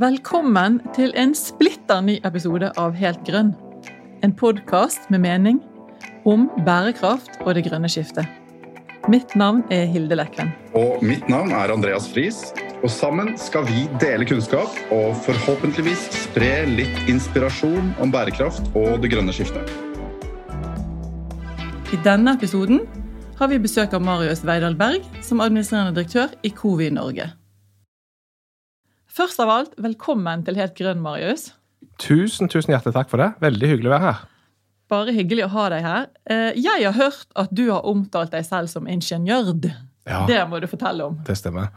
Velkommen til en splitter ny episode av Helt grønn. En podkast med mening om bærekraft og det grønne skiftet. Mitt navn er Hilde Lekven. Og mitt navn er Andreas Friis. Og sammen skal vi dele kunnskap og forhåpentligvis spre litt inspirasjon om bærekraft og det grønne skiftet. I denne episoden har vi besøk av Marius Veidal Berg som administrerende direktør i Covi Norge. Først av alt, velkommen til Helt grønn, Marius. Tusen, tusen hjertelig takk for det. Veldig hyggelig å være her. Bare hyggelig å ha deg her. Eh, jeg har hørt at du har omtalt deg selv som ingeniørd. Ja. Det må du fortelle om. Det stemmer.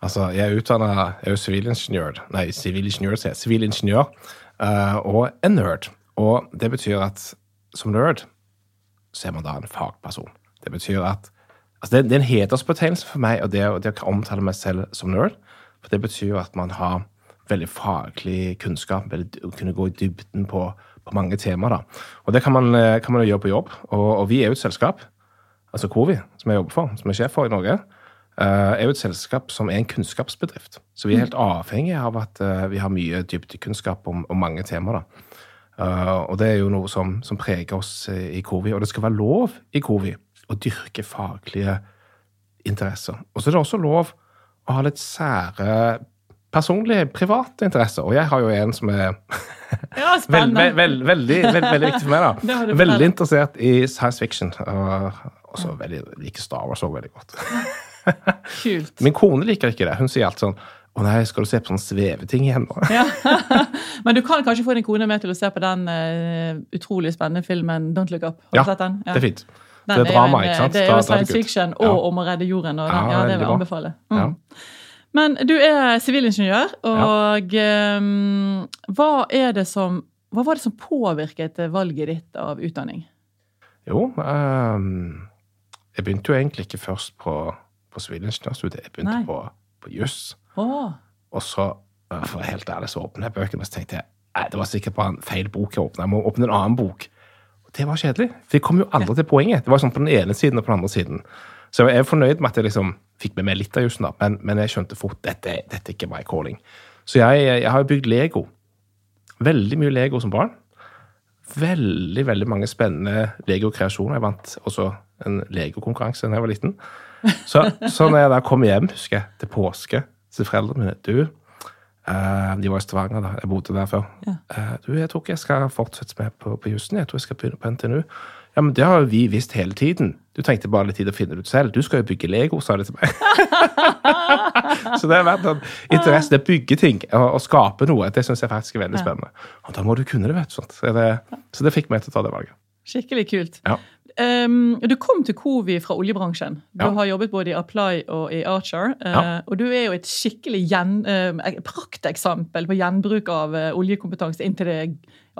Altså, jeg er utdanna Jeg er jo sivilingeniør. Nei, sivilingeniør, sier jeg. Sivilingeniør. Uh, og en nerd. Og det betyr at som nerd så er man da en fagperson. Det betyr at altså det, det, er en hedersbetegnelse for meg og det, det å omtale meg selv som nerd. For det betyr jo at man har veldig faglig kunnskap, veldig, kunne gå i dybden på, på mange temaer. da. Og det kan man, eh, kan man gjøre på jobb. Og, og vi er jo et selskap, altså Covi, som jeg jobber for, som er sjef for i Norge, uh, er jo et selskap som er en kunnskapsbedrift. Så vi er helt avhengige av at uh, vi har mye dybdekunnskap om, om mange temaer. da. Og det er jo noe som, som, preger oss i Covi. Og det skal være lov i Covi å dyrke faglige interesser. Og så er det også lov å ha litt sære personlige, private interesser. Og jeg har jo en som er ja, veld, veld, veldig, veldig, viktig for meg. da. Veldig interessert i science fiction. Og så liker Star Wars også veldig godt. Kult. Min kone liker ikke det. Hun sier alt sånn å nei, skal du se på sånne sveveting igjen nå? ja. Men du kan kanskje få din kone med til å se på den uh, utrolig spennende filmen Don't Look Up? Har du ja, sett den? Ja, det er fint. Det er drama, ikke sant? Det er jo science fiction og ja. om å redde jorden. Og den, ja, det vil jeg anbefale. Mm. Men du er sivilingeniør, og um, hva det som hva var det som påvirket valget ditt av utdanning? Jo, um, jeg begynte jo egentlig ikke først på, på sivilingeniørstudiet. Jeg begynte Nei. på, på juss. Oh. Og så, for helt ærlig, så åpnet jeg bøkene og så tenkte jeg, det var sikkert bare en feil bok jeg åpna. Jeg må åpne en annen bok. Det var kjedelig. For de kom jo aldri til poenget. Det var sånn på den ene siden og på den andre siden. Så jeg er fornøyd med at jeg liksom fikk med meg litt av jussen. Men, men, jeg skjønte fort dette, dette er ikke my calling. Så jeg, jeg har bygd Lego. Veldig mye Lego som barn. Veldig veldig mange spennende Lego-kreasjoner. Jeg vant også en Lego-konkurranse da jeg var liten. Så, så når jeg da kom hjem, husker jeg, til påske til foreldrene mine Du, de var i Stavanger da, jeg bodde der før. Ja. Uh, du, jeg tror ikke jeg skal fortsette med på, på jussen. Jeg tror jeg skal begynne på NTNU. Ja, men det har vi visst hele tiden. Du trengte bare litt tid å finne det ut selv. Du skal jo bygge Lego, sa de til meg. så det har vært en interesse. Det å bygge ting og, skape noe, det syns jeg faktisk er veldig spennende. Og da må du kunne det, vet du. Så det, så det fikk meg til å ta det valget. Skikkelig kult. Ja. Um, du kom til Covi fra oljebransjen. Du ja. har jobbet både i Apply og i Archer. Uh, ja. Og du er jo et skikkelig gjen, uh, prakteksempel på gjenbruk av uh, oljekompetanse inn til det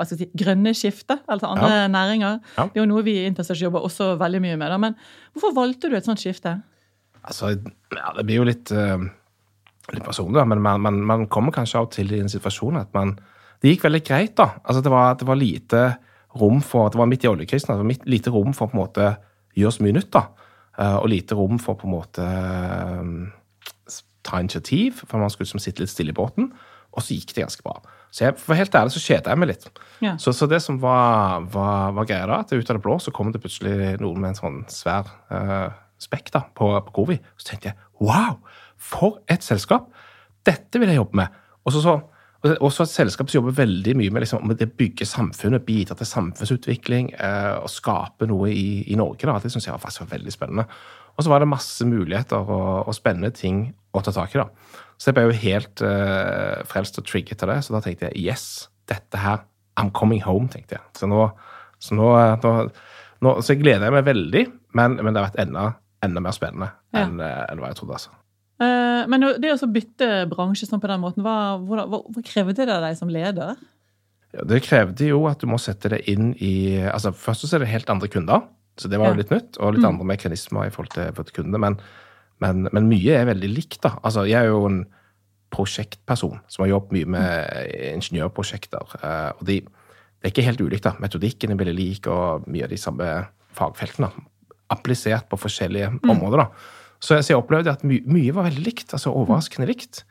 si, grønne skiftet, altså andre ja. næringer. Det er jo noe vi i Intersearch jobber også veldig mye med. Da. Men hvorfor valgte du et sånt skifte? Altså, Det blir jo litt, litt personlig, men man, man, man, kommer kanskje av og til i en situasjon at man Det gikk veldig greit, da. Altså, det var, det var lite rom for Det var midt i oljekrisen. Det var lite rom for å på en måte gjøre så mye nytt. da, eh, Og lite rom for på en måte eh, ta initiativ, for man skulle liksom sitte litt stille i båten. Og så gikk det ganske bra. Så jeg, for helt ærlig så kjeda jeg meg litt. Ja. Så, så, det som var, var, var, greia da, at ut av det blå så kom det plutselig noen med en sånn svær uh, spekk da, på, på Covi. Så tenkte jeg wow, for et selskap! Dette vil jeg jobbe med. Og så så også at selskap jobber veldig mye med, liksom, med det å bygge samfunnet, bidra til samfunnsutvikling eh, og skape noe i, i Norge. Da. Det syns jeg var faktisk var veldig spennende. Og så var det masse muligheter og, og, spennende ting å ta tak i. da. Så jeg ble jo helt eh, frelst og trigget av det. Så da tenkte jeg yes, dette her I'm coming home, tenkte jeg. Så nå, så nå, nå, nå så gleder jeg meg veldig, men, men det har vært enda, enda mer spennende ja. enn, eh, enn hva jeg trodde. altså. Eh, men det å bytte bransje sånn på den måten, hva, hva, hva krevde det av deg som leder? Ja, det krevde jo at du må sette det inn i altså Først så er det helt andre kunder, så det var jo litt nytt. Og litt mm. andre mekanismer i forhold til, til kundene. Men, men, men, mye er veldig likt, da. Altså, jeg er jo en prosjektperson som har jobbet mye med ingeniørprosjekter. Eh, og de, det er ikke helt ulikt, da. Metodikken er veldig lik, og mye av de samme fagfeltene. Applisert på forskjellige mm. områder, da. Så jeg, så jeg opplevde at my, mye var veldig likt. altså Overraskende likt.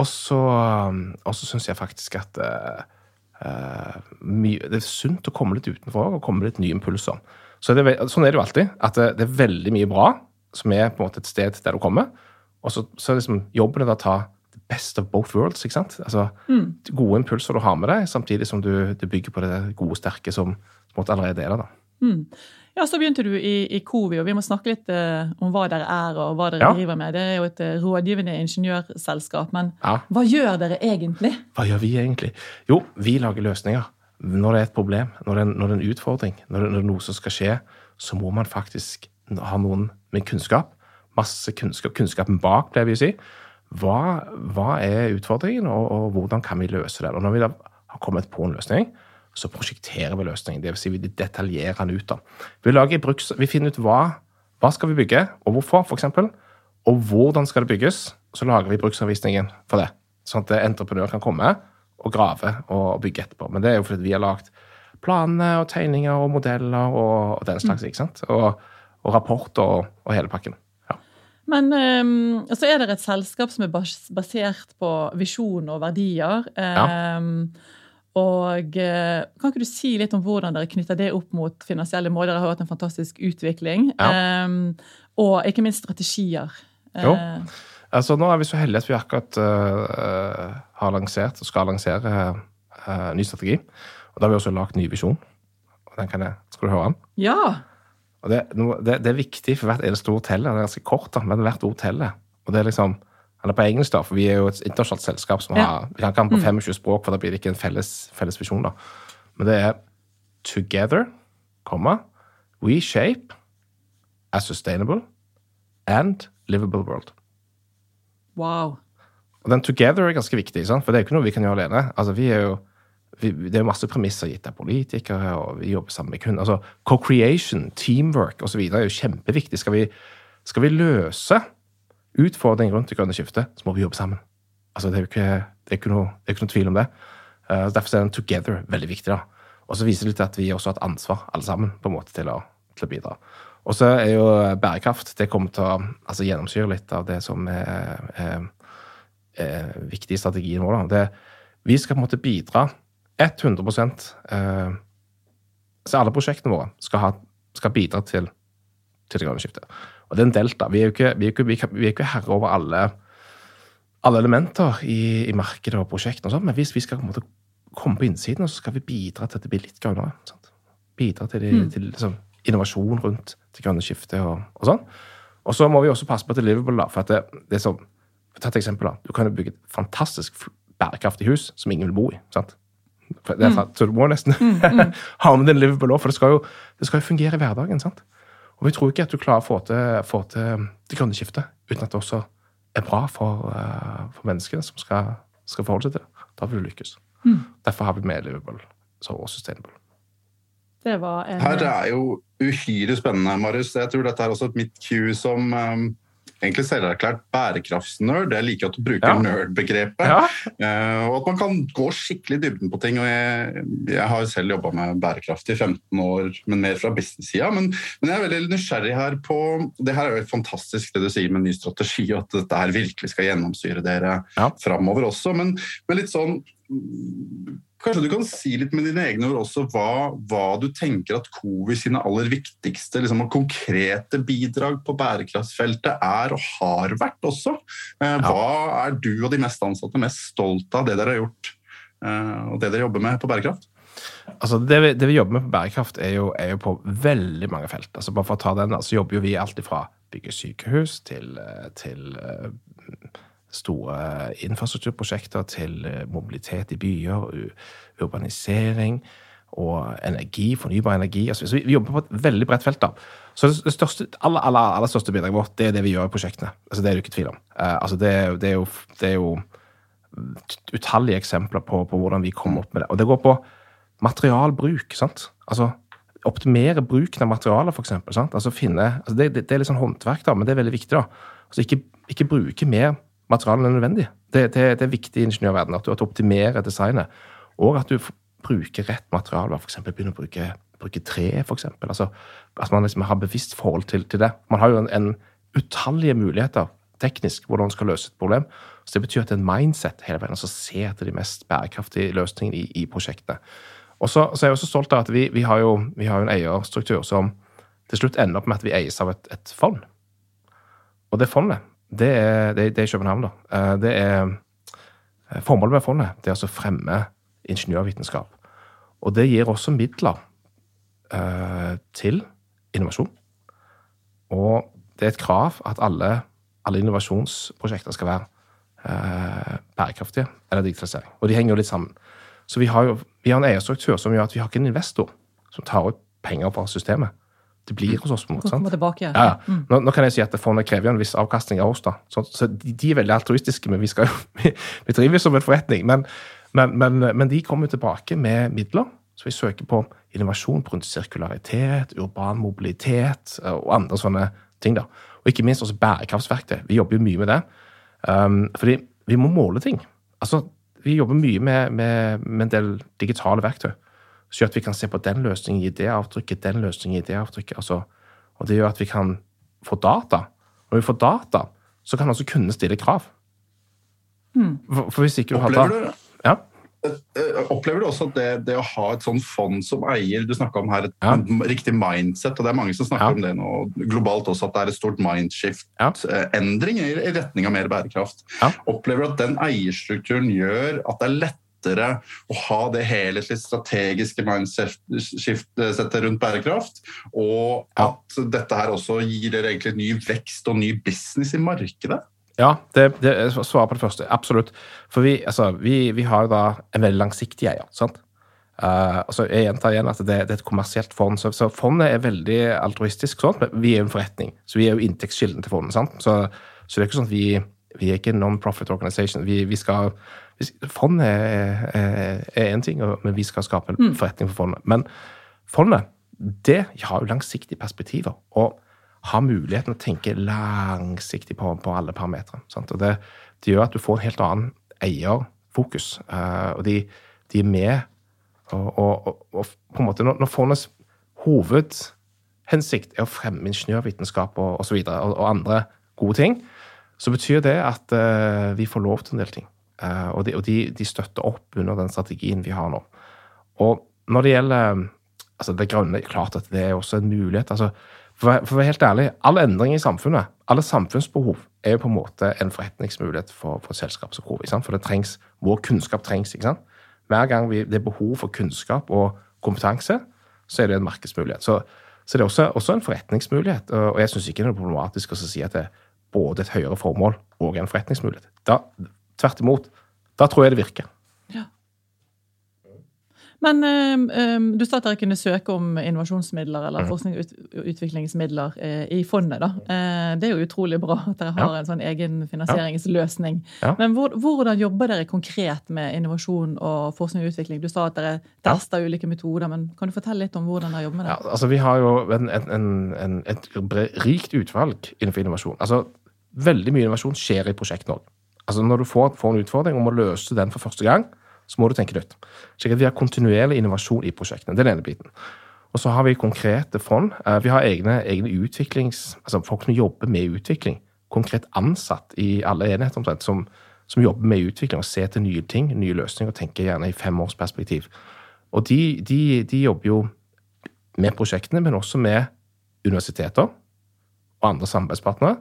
Og så, og så syns jeg faktisk at uh, mye, det er sunt å komme litt utenfor og komme litt nye impulser. Så det, sånn er det jo alltid. At det, det, er veldig mye bra som er på en måte et sted der du kommer. Og så, så liksom jobben er å ta the best of both worlds. ikke sant? Altså mm. Gode impulser du har med deg, samtidig som du, du bygger på det gode, sterke som, som allerede er der. da. Mm. Ja, Så begynte du i, i Covi, og vi må snakke litt uh, om hva dere er og hva dere ja. driver med. Det er jo et uh, rådgivende ingeniørselskap, men ja. hva gjør dere egentlig? Hva gjør vi egentlig? Jo, vi lager løsninger. Når det er et problem, når det er, når det er en utfordring, når det, når det, er noe som skal skje, så må man faktisk ha noen med kunnskap. Masse kunnskap. Kunnskapen bak, det vil si. Hva, hva er utfordringen, og, og, hvordan kan vi løse det? Og når vi da har kommet på en løsning, så prosjekterer vi løsningen. Dvs. Si vi detaljerer den ut. da. Vi, bruks, vi finner ut hva, hva skal vi bygge, og hvorfor, f.eks. Og hvordan skal det bygges. Så lager vi bruksanvisningen for det. Sånn at entreprenør kan komme og grave og bygge etterpå. Men det er jo fordi vi har lagd planer og tegninger og modeller og, og den slags. ikke sant? Og, og rapporter og, og, hele pakken. Ja. Men um, så er det et selskap som er basert på visjon og verdier. Um, ja. Ehm, og eh, Kan ikke du si litt om hvordan dere knytter det opp mot finansielle mål? Dere har hatt en fantastisk utvikling. Ja. Um, og ikke minst strategier. Jo. Uh, altså, nå er vi så heldige at vi akkurat uh, har lansert og skal lansere uh, ny strategi. Og Da har vi også lagd ny visjon. Og den kan jeg, Skal du høre den? Ja. Og det, det, det er viktig, for hvert eneste ord teller. Det er ganske kort, da, men hvert ord teller. Og det er liksom eller på engelsk, da, for vi er jo et internasjonalt selskap som har Vi kan ikke ha den på 25 mm. språk, for da blir det ikke en felles, felles visjon. da. Men det er Together, comma, we shape a sustainable and livable world. Wow. Og den together er ganske viktig, sant? for det er jo ikke noe vi kan gjøre alene. Altså, vi er jo, vi, det er masse premisser gitt av politikere, og vi jobber sammen med kunder. Altså, Co-creation, teamwork osv. er jo kjempeviktig. Skal vi, skal vi løse utfordring rundt det grønne skiftet, så må vi jobbe sammen. Altså, det, er jo ikke, det er ikke, noe, det er ikke noe tvil om det. Uh, derfor er den together veldig viktig. da. Og så viser det litt at vi også har et ansvar, alle sammen, på en måte til å, til å bidra. Og så er jo bærekraft Det kommer til å altså, gjennomsyre litt av det som er, er, er viktig i strategien vår. Det, vi skal på en måte bidra 100 uh, Så alle prosjektene våre skal, ha, skal bidra til, til det grønne skiftet. Og det er en delta. Vi er jo ikke, vi er ikke, vi er ikke herre over alle, alle elementer i, i, markedet og prosjektene, og sånt, men hvis vi skal på komme på innsiden, så skal vi bidra til at det blir litt grønnere. Sant? Bidra til, de, mm. til liksom, innovasjon rundt det grønne skiftet og, og, sånn. Og så må vi også passe på til er da, for at det, det er sånn Ta et eksempel. da. Du kan jo bygge et fantastisk bærekraftig hus som ingen vil bo i. sant? Er, mm. Så du må nesten mm, mm. ha med den Liverpool òg, for det skal, jo, det skal jo fungere i hverdagen. sant? Og vi tror ikke at du klarer å få til, få til det grønne skiftet uten at det også er bra for, uh, for menneskene som skal, skal, forholde seg til det. Da vil du lykkes. Mm. Derfor har vi med Livable og Sustainable. Det var en... Her er jo uhyre spennende, Marius. Jeg tror dette er også et mitt cue som um, egentlig selverklært bærekraftsnerd. Jeg liker at du bruker ja. nerd-begrepet. Ja. Uh, og at man kan gå skikkelig i dybden på ting. og Jeg, jeg har selv jobba med bærekraft i 15 år, men mer fra business-sida. Men, men, jeg er veldig nysgjerrig her på Det her er jo fantastisk det du sier med ny strategi, og at dette her virkelig skal gjennomsyre dere ja. framover også. Men, men litt sånn Kanskje du kan si litt med dine egne ord også hva, hva du tenker at Covi sine aller viktigste liksom, konkrete bidrag på bærekraftsfeltet er og har vært også? Eh, hva er du og de mest ansatte mest stolt av det dere har gjort eh, og det dere jobber med på bærekraft? Altså det, vi, det vi jobber med på bærekraft, er jo, er jo, på veldig mange felt. Altså bare for å ta den, så jobber jo vi alltid fra bygge sykehus til, eh, til store infrastrukturprosjekter til eh, mobilitet i byer, urbanisering og energi, fornybar energi. Så vi jobber på et veldig bredt felt. da. Så det største, aller, aller, aller største bidraget vårt det er det vi gjør i prosjektene. Altså, det er det ikke tvil om. Uh, altså, det, det, er jo, det, er jo, utallige eksempler på, på, hvordan vi kommer opp med det. Og det går på materialbruk. sant? Altså, Optimere bruken av materialer, f.eks. Altså, finne, altså, det, det, er litt sånn håndverk, da, men det er veldig viktig. da. Altså, ikke, ikke bruke mer materialene er nødvendig. Det, det, det er viktig i ingeniørverdenen at du, at du optimerer designet, og at du bruker rett materiale. F.eks. begynner å bruke, bruke tre, for Altså, at man liksom har bevisst forhold til, til, det. Man har jo en, en utallige muligheter teknisk hvordan man skal løse et problem. Så Det betyr at det er en mindset hele veien, altså se etter de mest bærekraftige løsningene i, i prosjektene. Og så, så, er jeg også stolt av at vi, vi, har jo, vi har jo en eierstruktur som til slutt ender opp med at vi eies av et, et fond. Og det fondet, det er, det, det er København, da. Eh, det er eh, Formålet med fondet det er altså å fremme ingeniørvitenskap. Og det gir også midler eh, til innovasjon. Og det er et krav at alle, alle innovasjonsprosjekter skal være bærekraftige eller digitalisering. Og de henger jo litt sammen. Så vi har jo vi har en eierstruktur som gjør at vi har ikke en investor som tar ut penger fra systemet. Det blir hos oss. på en måte, sant? Tilbake, ja. Ja, mm. nå, nå, kan jeg si at fondet krever jo en viss avkastning av oss. da. Så, så de, de, er veldig altruistiske, men vi, skal jo, vi, driver jo som en forretning. Men, men, men, men de kommer tilbake med midler. Så vi søker på innovasjon rundt sirkularitet, urban mobilitet eh, og andre sånne ting. da. Og ikke minst også bærekraftsverktøy. Vi jobber jo mye med det. Um, fordi vi må måle ting. Altså, Vi jobber mye med, med, med en del digitale verktøy. Så gjør at vi kan se på den løsningen, i det avtrykket, den løsningen, i det avtrykket. Altså, og det gjør at vi kan få data. Når vi får data, så kan altså kundene stille krav. Mm. For, for, hvis ikke du Opplever har data ja? Eh, opplever du også at det, det, å ha et sånt fond som eier Du snakka om her et ja. riktig mindset, og det er mange som snakker ja. om det nå globalt også, at det er et stort mindshift-endring ja. i retning av mer bærekraft. Opplever du at den eierstrukturen gjør at det er lettere å ha det helhetlig strategiske mindset-skiftet rundt bærekraft, og at dette her også gir dere egentlig ny vekst og ny business i markedet? Ja, det, det svaret på det første. Absolutt. For vi, altså, vi, vi har da en veldig langsiktig eier. sant? Uh, altså, jeg gjentar igjen at det, det, er et kommersielt fond. Så, så, fondet er veldig altruistisk, sånn, men vi er jo en forretning. Så vi er jo inntektskilden til fondet. sant? Så, så, det er ikke sånn at vi, vi er ikke en non-profit organization. Vi, vi skal, Fondet er én ting, men vi skal skape en mm. forretning for fondet. Men fondet det har jo langsiktige perspektiver. og har muligheten å tenke langsiktig på, på alle parametere. Og det, det, gjør at du får en helt annen eierfokus. Uh, og de, de, er med og, og, og, på en måte Når, når fondets hovedhensikt er å fremme ingeniørvitenskap og osv. videre, og, og andre gode ting, så betyr det at uh, vi får lov til en del ting. Uh, og, de, og de, de, støtter opp under den strategien vi har nå. Og når det gjelder altså det grønne, klart at det er også en mulighet. altså for, for å være helt ærlig, all endring i samfunnet, alle samfunnsbehov, er jo på en måte en forretningsmulighet for, for selskap som Provi. For det trengs, vår kunnskap trengs. ikke sant? Hver gang vi, det er behov for kunnskap og kompetanse, så er det en markedsmulighet. Så, så det er også, også, en forretningsmulighet. Og jeg syns ikke det er problematisk å si at det er både et høyere formål og en forretningsmulighet. Da, tvert imot. Da tror jeg det virker. Men um, du sa at dere kunne søke om innovasjonsmidler eller mhm. forsknings- og utviklingsmidler uh, i fondet. da. Uh, det er jo utrolig bra at dere har ja. en sånn egen finansieringsløsning. Ja. Men hvor, hvordan jobber dere konkret med innovasjon og forskning og utvikling? Du sa at dere tester ja. ulike metoder, men kan du fortelle litt om hvordan dere jobber med det? altså Vi har jo en, en, en, et rikt utvalg innenfor innovasjon. Altså, Veldig mye innovasjon skjer i Prosjekt Norge. Altså, når du får, får en utfordring om å løse den for første gang, så må du tenke nytt. Slik at vi har kontinuerlig innovasjon i prosjektene. Det er den ene biten. Og så har vi konkrete fond. Eh, vi har egne, egne utviklings... Altså folk som jobber med utvikling. Konkret ansatt i alle enheter omtrent, som, som, jobber med utvikling og ser til nye ting, nye løsninger, og tenker gjerne i femårsperspektiv. Og de, de, de jobber jo med prosjektene, men også med universiteter og andre samarbeidspartnere.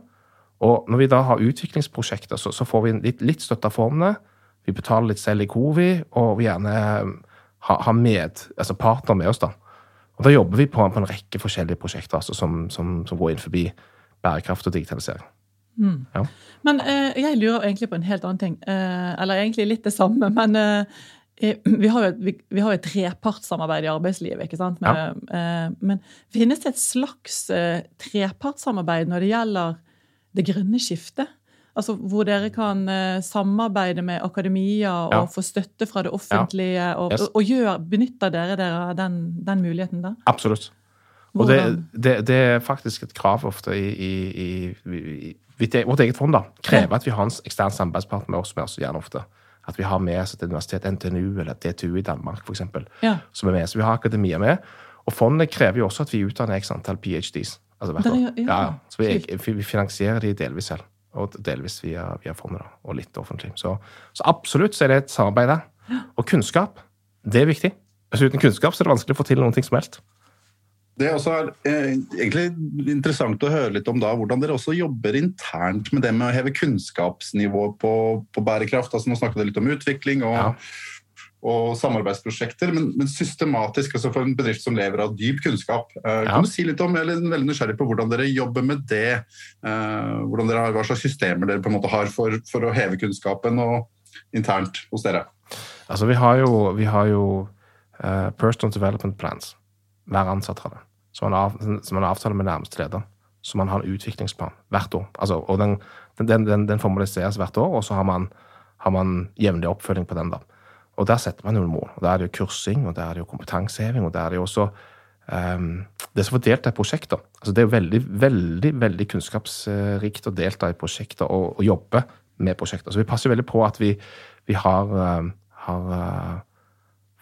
Og når vi da har utviklingsprosjekter, så, så får vi litt, litt støtte av formene. Vi betaler litt selv i Covi, og vi gjerne eh, har ha med, altså partner med oss. da. Og Da jobber vi på, på en rekke forskjellige prosjekter altså, som, som, som, går inn forbi bærekraft og digitalisering. Mm. Ja. Men eh, jeg lurer egentlig på en helt annen ting. Eh, eller egentlig litt det samme. Men eh, vi har jo et, vi, vi har et trepartssamarbeid i arbeidslivet. ikke sant? Men, ja. Eh, men finnes det et slags eh, trepartssamarbeid når det gjelder det grønne skiftet? Altså Hvor dere kan uh, samarbeide med akademia og ja. få støtte fra det offentlige. Ja. Yes. og, og gjør, benytter dere dere den, den muligheten da? Absolutt. Og det, det, det, er faktisk et krav ofte i, i, i, i vårt eget fond. da, Krever at vi har en ekstern samarbeidspartner med oss, med oss gjerne ofte. At vi har med oss et universitet, NTNU eller DTU i Danmark f.eks., ja. som er med. Så vi har akademia med. Og fondet krever jo også at vi utdanner x antall ph.d.s. Altså hvert år. Ja, så vi, vi finansierer de delvis selv. Og delvis via, via fondet, da, og litt offentlig. Så, så, absolutt så er det et samarbeid der. Og kunnskap, det er viktig. Altså, uten kunnskap så er det vanskelig å få til noe som helst. Det er også eh, egentlig interessant å høre litt om da, hvordan dere også jobber internt med det med å heve kunnskapsnivået på, på, bærekraft. Altså, nå snakket dere litt om utvikling og, ja. Og samarbeidsprosjekter, men, men, systematisk altså for en bedrift som lever av dyp kunnskap. Uh, ja. Kan du si litt om, eller veldig nysgjerrig på hvordan dere jobber med det? Uh, dere har, Hva slags systemer dere på en måte har for, for å heve kunnskapen og internt hos dere? Altså, vi har jo, vi har jo uh, personal development plans hver ansatt har det. Som man, av, som man avtaler med nærmeste leder. Så man har en utviklingsplan hvert år. Altså, og den, den, den, den, formaliseres hvert år, og så har man, har man jevnlig oppfølging på den. da. Og der setter man jo mål. og Der er det jo kursing, og der er det jo kompetanseheving, og der er det jo også um, Det som får delt, er prosjekter. Altså, det er jo veldig, veldig veldig kunnskapsrikt å delta i prosjekter og, og jobbe med prosjekter. Så vi passer veldig på at vi, vi har, uh, har uh,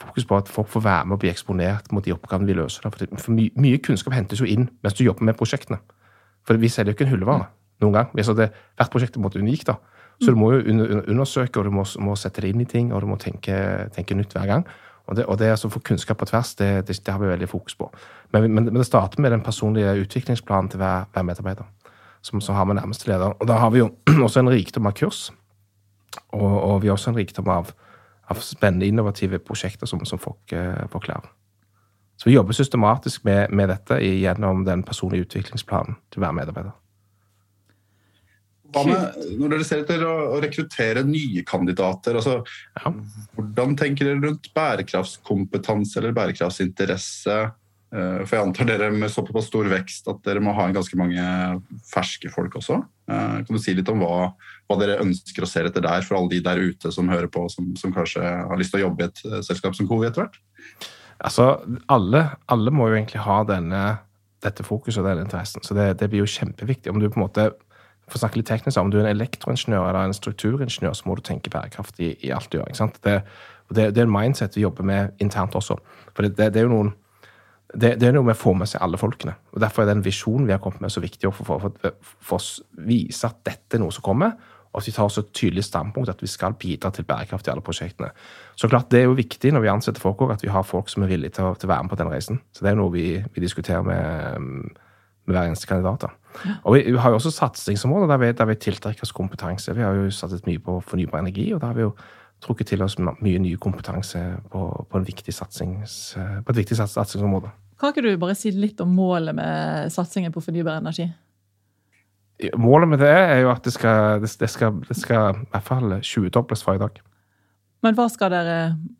fokus på at folk får være med og bli eksponert mot de oppgavene vi løser. For mye, mye kunnskap hentes jo inn mens du jobber med prosjektene. For vi selger jo ikke en hyllevare noen gang. Det, hvert prosjekt er måte unikt. da. Så du må jo undersøke, og du må, må, sette det inn i ting, og du må tenke, tenke nytt hver gang. Og det, og det altså å få kunnskap på tvers, det, det, det, har vi veldig fokus på. Men, men, men, det starter med den personlige utviklingsplanen til hver, hver medarbeider, som, som har med nærmeste leder. Og da har vi jo også en rikdom av kurs, og, og vi har også en rikdom av av spennende, innovative prosjekter som, som folk eh, får. Så vi jobber systematisk med, med dette gjennom den personlige utviklingsplanen til hver medarbeider. Hva med, når dere ser etter å, å rekruttere nye kandidater, altså, ja. hvordan tenker dere rundt bærekraftskompetanse eller bærekraftsinteresse? Eh, for jeg antar dere med såpass stor vekst at dere må ha ganske mange ferske folk også. Eh, kan du si litt om hva, hva dere ønsker å se etter der, for alle de der ute som hører på, som, som kanskje har lyst til å jobbe i et eh, selskap som Covi etter hvert? Altså, alle, alle, må jo egentlig ha denne, dette fokuset og denne interessen. Så det, det, blir jo kjempeviktig. Om du på en måte for å snakke litt teknisk, om du er en elektroingeniør eller en strukturingeniør, så må du tenke bærekraft i, i alt du gjør. Det, det, det er en mindset vi jobber med internt også. For det, det, er jo noen det, det, er noe med å få med seg alle folkene. og Derfor er den visjonen vi har kommet med, så viktig for, å vise at dette er noe som kommer, og at vi tar så tydelig standpunkt at vi skal bidra til bærekraft i alle prosjektene. Så klart, Det er jo viktig når vi ansetter folk òg, at vi har folk som er villige til å, til å, være med på den reisen. Så Det er noe vi, vi diskuterer med, hver eneste kandidat. Ja. Og vi, vi, har jo også satsingsområder der vi, der vi tiltrekker oss kompetanse. Vi har jo satset mye på fornybar energi, og da har vi jo trukket til oss mye ny kompetanse på, på, satsings, på et viktig satsingsområde. Kan ikke du bare si litt om målet med satsingen på fornybar energi? Målet med det er jo at det skal, det skal, det skal i hvert fall 20-dobles fra i dag. Men hva, dere,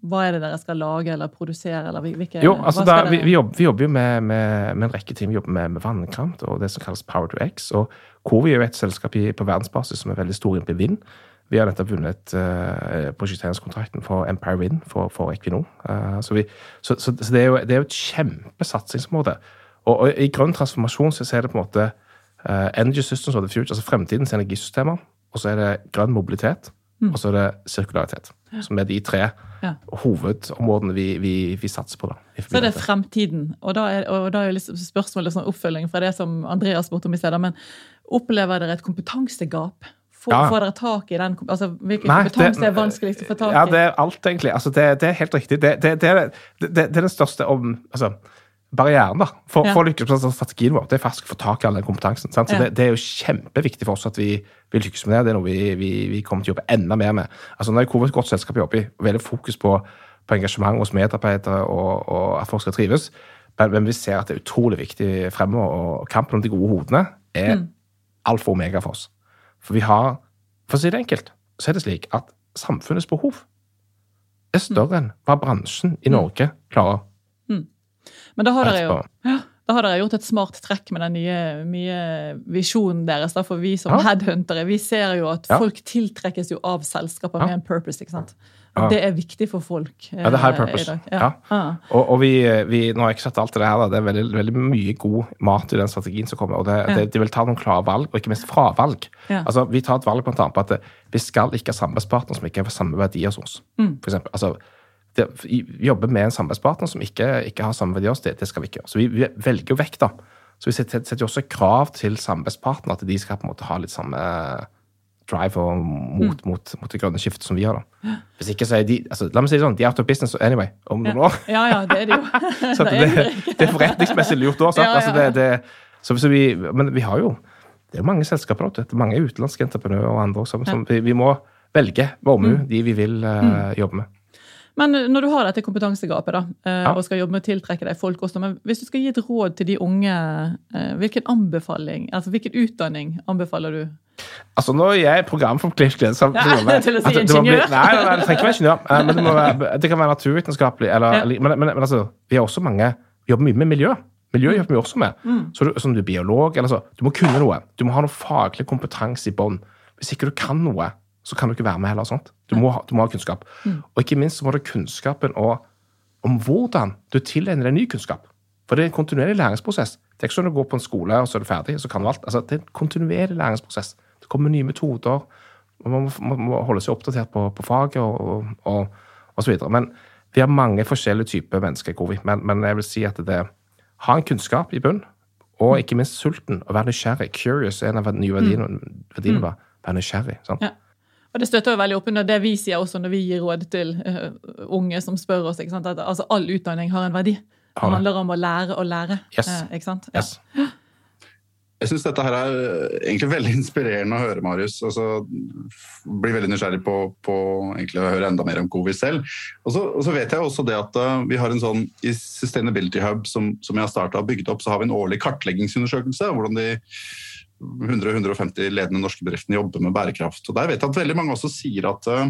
hva, er det dere skal lage eller produsere? Eller hvilke, jo, altså der, vi, vi, jobber, vi, jobber, jo med, med, med, en rekke ting. Vi jobber med, med vannkraft og det som kalles Power to X. Og Covi er jo et selskap i, på verdensbasis som er veldig stor innenfor vind. Vi har nettopp vunnet uh, prosjekteringskontrakten for Empire Wind for, for Equinor. Uh, så, vi, så, så, så det, er jo, det, er jo, et kjempesatsingsområde. Og, og, i grønn transformasjon så er det på en måte uh, Energy Systems of the Future, altså fremtidens energisystemer. Og så er det grønn mobilitet, mm. og så er det sirkularitet. Ja. Som er de tre ja. hovedområdene vi, vi, vi, satser på. da. Så er det er fremtiden. Og da er, og da er liksom spørsmålet sånn oppfølging fra det som Andreas spurte om i stedet. Men opplever dere et kompetansegap Får, ja. får dere tak i den? Altså, Hvilken kompetanse er vanskeligst å få tak i? Ja, Det er alt, egentlig. Altså, det, det, er helt riktig. Det, det, det, er den største om, altså, barrieren da, for, ja. for å lykkes med strategien vår. Det er faktisk å få tak i all den kompetansen. Så ja. det, er jo kjempeviktig for oss at vi, vi lykkes med det. Det er noe vi, vi, vi, kommer til å jobbe enda mer med. Altså, Når jeg kommer et godt selskap jobber i, veldig fokus på, på engasjement hos medarbeidere og, og, at folk skal trives, men, men, vi ser at det er utrolig viktig fremover. Og kampen om de gode hodene er mm. alfa og omega for oss. For vi har For å si det enkelt, så er det slik at samfunnets behov er større enn hva bransjen i mm. Norge klarer. Men da har dere jo ja, da har dere gjort et smart trekk med den nye, nye visjonen deres. Da, for vi som ja. headhuntere vi ser jo at folk tiltrekkes jo av selskaper med en purpose. ikke sant? Ja. Det er viktig for folk ja, det er high eh, purpose. Ja. Ah. Og, og vi, vi, nå har jeg ikke sett alt det her, da. det er veldig, veldig, mye god mat i den strategien som kommer. og det, det, De vil ta noen klare valg, og ikke minst fravalg. Altså, vi tar et valg blant annet på at vi skal ikke ha samarbeidspartnere som ikke har samme verdier som oss. Mm. For eksempel, altså, det, jobbe med en samarbeidspartner som ikke, ikke har samme oss, det, det skal vi ikke gjøre. Så vi, vi velger jo vekk, da. Så vi setter, setter også krav til samarbeidspartner at de skal på en måte ha litt samme drive og mot, mm. mot, mot, det grønne skiftet som vi har. da. Hvis ikke så er de altså, La meg si det sånn, de er out of business anyway om noen år. Ja, ja, det er de jo. så det, det, er forretningsmessig lurt òg. Ja, altså, det, så, så vi, men vi har jo det er jo mange selskaper det er mange utenlandske entreprenører og andre også. som vi, vi, må velge VOMU, mm. de vi vil uh, jobbe med. Men når du har dette kompetansegapet da, eh, ja. og skal jobbe med å tiltrekke deg folk også, men hvis du skal gi et råd til de unge, eh, hvilken anbefaling, altså hvilken utdanning anbefaler du? Altså, Nå er jeg programforpliktet ja, Til å si altså, ingeniør? Bli, nei, nei, det trenger ikke være ingeniør. Eh, men det, være, det, kan være naturvitenskapelig. Eller, ja. men, men, men, altså, vi har også mange vi jobber mye med miljø. Miljø jobber vi også med. Mm. Så du, som du er biolog, eller så, du må kunne noe. Du må ha noe faglig kompetanse i bånn. Hvis ikke du kan noe, så kan du ikke være med heller. sånt. Du må, du må ha kunnskap. Mm. Og ikke minst så må du kunnskapen og, om hvordan du tilegner deg ny kunnskap. For det er en kontinuerlig læringsprosess. Det er ikke sånn at du går på en skole, og så er du ferdig, så kan du alt. Altså, det er en kontinuerlig læringsprosess. Det kommer nye metoder. Man må, må holde seg oppdatert på, på faget og, og, og, så videre. Men vi har mange forskjellige typer mennesker i covid. Men, men jeg vil si at det ha en kunnskap i bunn, og ikke minst sulten, Å være nysgjerrig. Curious er en av nye verdiene. Mm. verdiene mm. Være nysgjerrig. sant? Ja. Og Det støtter jo veldig opp under det vi sier også når vi gir råd til uh, unge som spør oss. ikke sant? At altså, All utdanning har en verdi. Det handler om å lære og lære. Yes. Uh, ikke sant? Ja. Yes. Jeg syns dette her er egentlig veldig inspirerende å høre, Marius. Altså, blir veldig nysgjerrig på, på å høre enda mer om covid selv. Og så, og så, vet jeg også det at uh, vi har en sånn i Sustainability Hub som, som jeg har starta og bygget opp, så har vi en årlig kartleggingsundersøkelse. hvordan de 100-150 ledende norske bedriftene jobber med bærekraft. Og Der vet jeg at veldig mange også sier at eh,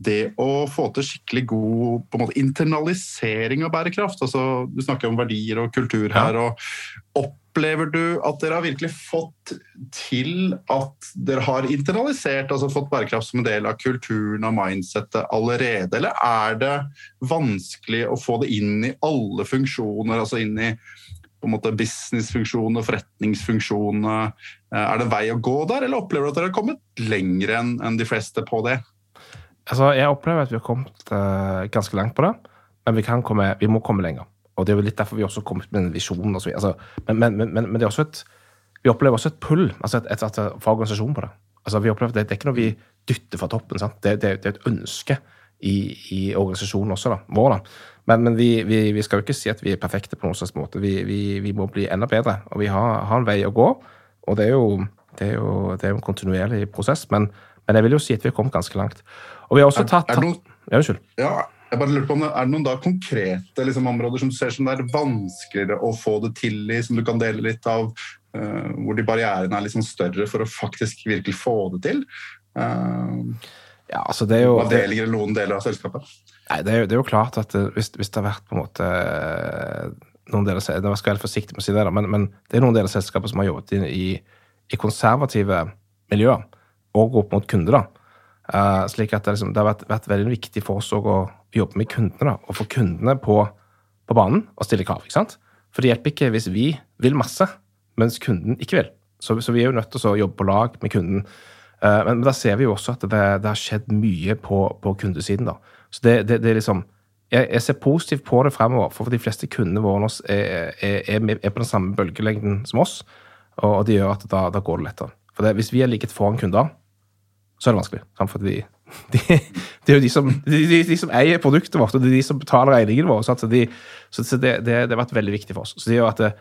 det å få til skikkelig god måte, internalisering av bærekraft altså Du snakker om verdier og kultur her. og Opplever du at dere har virkelig fått til at dere har internalisert, altså fått bærekraft som en del av kulturen og mindsettet allerede, eller er det vanskelig å få det inn i alle funksjoner, altså inn i på en måte businessfunksjonene, forretningsfunksjonene. Eh, er det vei å gå der, eller opplever du at dere har kommet lenger enn de fleste på det? Altså, Jeg opplever at vi har kommet uh, ganske langt på det, men vi, komme, vi, må komme lenger. Og Det er jo litt derfor vi også har kommet med en visjon. Altså, men, men, men, men, det er også et, vi opplever også et pull altså et, et, et, for organisasjonen på det. Altså, vi opplever at det, det er ikke noe vi dytter fra toppen. Det, det, det, er et ønske i, i organisasjonen også, da, vår. da. Men, men vi, vi, vi, skal jo ikke si at vi er perfekte på noen slags måte. Vi, vi, må bli enda bedre. Og vi har, har, en vei å gå. Og det er jo, det er jo, det er en kontinuerlig prosess. Men, men, jeg vil jo si at vi har kommet ganske langt. Og vi har også tatt er, er noen, Ja, unnskyld. Ja, jeg bare lurer på om det, Er det noen da konkrete liksom, områder som du ser som det er vanskeligere å få det til i, som du kan dele litt av? Uh, hvor de barrierene er liksom større for å faktisk virkelig få det til? Uh, ja, altså det er jo... Avdelinger eller noen deler av selskapet? Nei, det er, jo, det er jo klart at det, hvis, hvis, det har vært på en måte noen deler, Jeg skal være forsiktig med å si det, men, men, det er noen deler av selskapet som har jobbet i, i konservative miljøer og opp mot kunder. da. Uh, slik at det, liksom, det har vært, vært, veldig viktig for oss å jobbe med kundene. da, Og få kundene på, på, banen og stille krav. ikke sant? For det hjelper ikke hvis vi vil masse, mens kunden ikke vil. Så, så vi er jo nødt til å jobbe på lag med kunden. Uh, men, men da ser vi jo også at det, det har skjedd mye på, på kundesiden. da. Så det, det, det er liksom jeg, jeg, ser positivt på det fremover, for de fleste kundene våre er, er, er, er, på den samme bølgelengden som oss, og det gjør at da, da går det lettere. For det, Hvis vi er ligget foran kunder, så er det vanskelig. For de, de, det er jo de som, de, de, som, eier produktet vårt, og det er de som betaler regningen vår. Så, det, så det, det, det, har vært veldig viktig for oss. Så det gjør at det,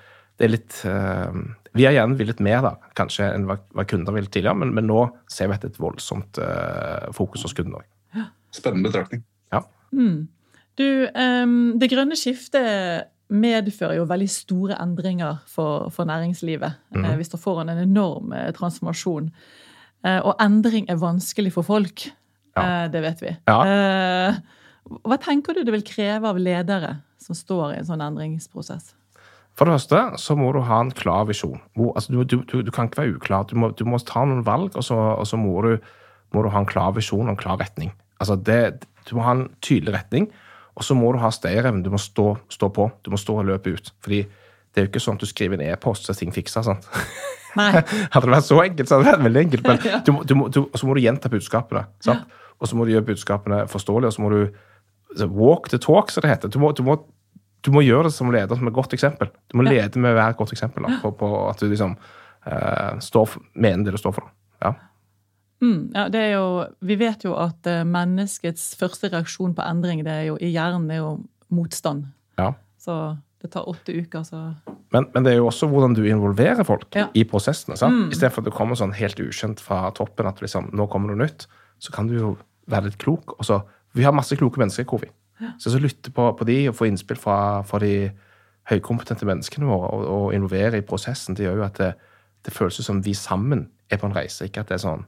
er litt uh, Vi har gjerne villet mer da, kanskje enn hva, hva kunder ville tidligere, men, men, nå ser vi et voldsomt uh, fokus hos kundene òg. Spennende betraktning. Ja. Mm. Du, det grønne skiftet medfører jo veldig store endringer for, for næringslivet. Mm. Vi står foran en enorm uh, transformasjon. Uh, og endring er vanskelig for folk. Ja. det vet vi. Ja. hva tenker du det vil kreve av ledere som står i en sånn endringsprosess? For det første så må du ha en klar visjon. Altså, du, du, du, kan ikke være uklar. Du må, du må ta noen valg, og så, og så må, må, du, ha en klar visjon og en klar retning. Altså det, du må ha en tydelig retning, og så må du ha stayerevne. Du må stå, stå, på. Du må stå og løpe ut. Fordi det er jo ikke sånn at du skriver en e-post så ting fiksa. sant? Nei. hadde det vært så enkelt, så hadde det vært veldig enkelt. Men du, du, du, så må du gjenta budskapene. sant? Og så må du gjøre budskapene forståelige, og så må du walk the talk, som det heter. Du må, du, må, du må, gjøre det som leder som et godt eksempel. Du må lede med å være et godt eksempel da, på, på, at du liksom uh, står, mener det du står for. Ja. Mm, ja, det er jo, vi vet jo at eh, menneskets første reaksjon på endring det er jo, i hjernen er jo motstand. Ja. Så det tar åtte uker, så Men, men det er jo også hvordan du involverer folk Ja. i prosessene. sant? Mm. Istedenfor at du kommer sånn helt ukjent fra toppen, at liksom, nå kommer noe nytt, så kan du jo være litt klok. Og så, vi har masse kloke mennesker i Covi. Så, så lytte på, på de og få innspill fra, fra de høykompetente menneskene våre og, og involvere i prosessen, det gjør jo at det, det føles som vi sammen er på en reise, ikke at det er sånn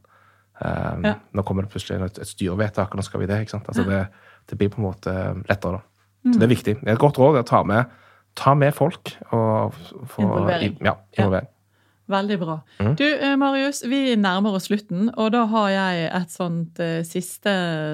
eh, Ja. Nå kommer det plutselig et, et styrevedtak, og nå skal vi det. ikke sant? Altså det, det blir på en måte lettere, da. Så det er viktig. Det er et godt råd å ta med, ta med folk og få Involvering. Ja, involvering. Veldig bra. Mm. Du, eh, Marius, vi nærmer oss slutten, og da har jeg et sånt uh, siste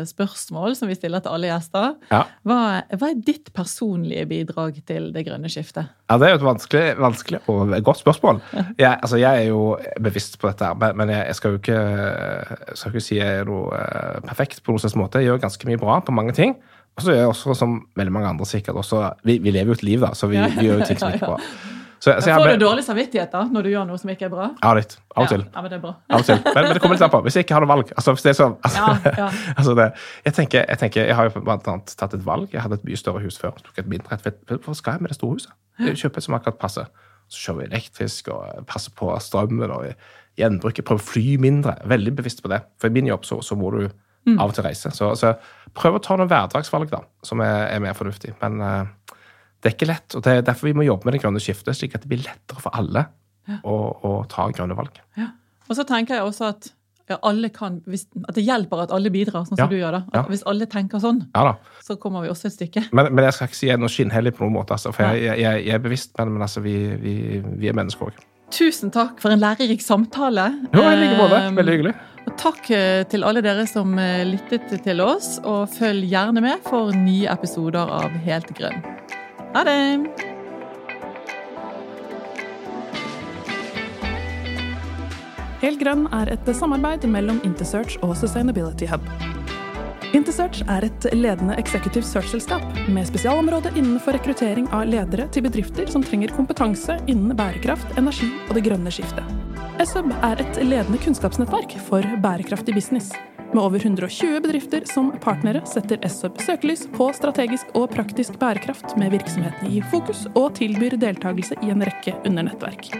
spørsmål som vi stiller til alle gjester. Ja. Hva, hva er ditt personlige bidrag til det grønne skiftet? Ja, Det er jo et vanskelig, vanskelig og godt spørsmål. Jeg, altså, jeg er jo bevisst på dette, men- men jeg, jeg skal jo ikke, jeg skal ikke si jeg er noe uh, perfekt på noen slags måte. Jeg gjør ganske mye bra på mange ting. Og så gjør jeg også, som veldig mange andre sikkert, også, vi, vi lever jo et liv, da, så vi, vi gjør jo ting som ikke er bra. Så, så Får ble... du dårlig samvittighet da, når du gjør noe som ikke er bra? Ja, litt. Av og til. Ja, men det er bra. Av og til. Men, men det kommer litt an på. Hvis jeg ikke hadde valg. Altså, hvis det er sånn, altså, Ja, ja. altså det, jeg, tenker, jeg tenker, jeg har jo blant annet tatt et valg. Jeg hadde et mye større hus før. Tok et mindre et. Hva skal jeg med det store huset? Jeg kjøper et som akkurat passer. Så kjører vi elektrisk og passer på strømmen og gjenbruker. Prøver å fly mindre. Veldig bevisst på det. For i min jobb så, så må du av og til reise. Så, så prøv å ta noen hverdagsvalg da, som er, er mer fornuftig. Men eh, det er ikke lett. og Det er derfor vi må jobbe med det grønne skiftet, slik at det blir lettere for alle å, å ta grønne valg. Ja. Og så tenker jeg også at ja, alle kan, hvis, at det hjelper at alle bidrar, sånn som du gjør. da. Ja. Hvis alle tenker sånn, Ja så kommer vi også et stykke. Men, men jeg skal ikke si jeg er noe skinnhellig på noen måte. Altså, for jeg, jeg, jeg er bevisst, men, men altså, vi, vi, vi er mennesker òg. Tusen takk for en lærerik samtale. Jo, i like måte. Eh, Veldig hyggelig. Og takk eh, til alle dere som eh, lyttet til oss, og følg gjerne med for nye episoder av Helt grønn. Ha det! Helt grønn er et samarbeid mellom Intersearch og Sustainability Hub. Intersearch er et ledende executive search-selskap med spesialområde innenfor rekruttering av ledere til bedrifter som trenger kompetanse innen bærekraft, energi og det grønne skiftet. SUB er et ledende kunnskapsnettverk for bærekraftig business. Med over 120 bedrifter som partnere setter SUB søkelys på strategisk og praktisk bærekraft med virksomhetene i fokus, og tilbyr deltakelse i en rekke undernettverk.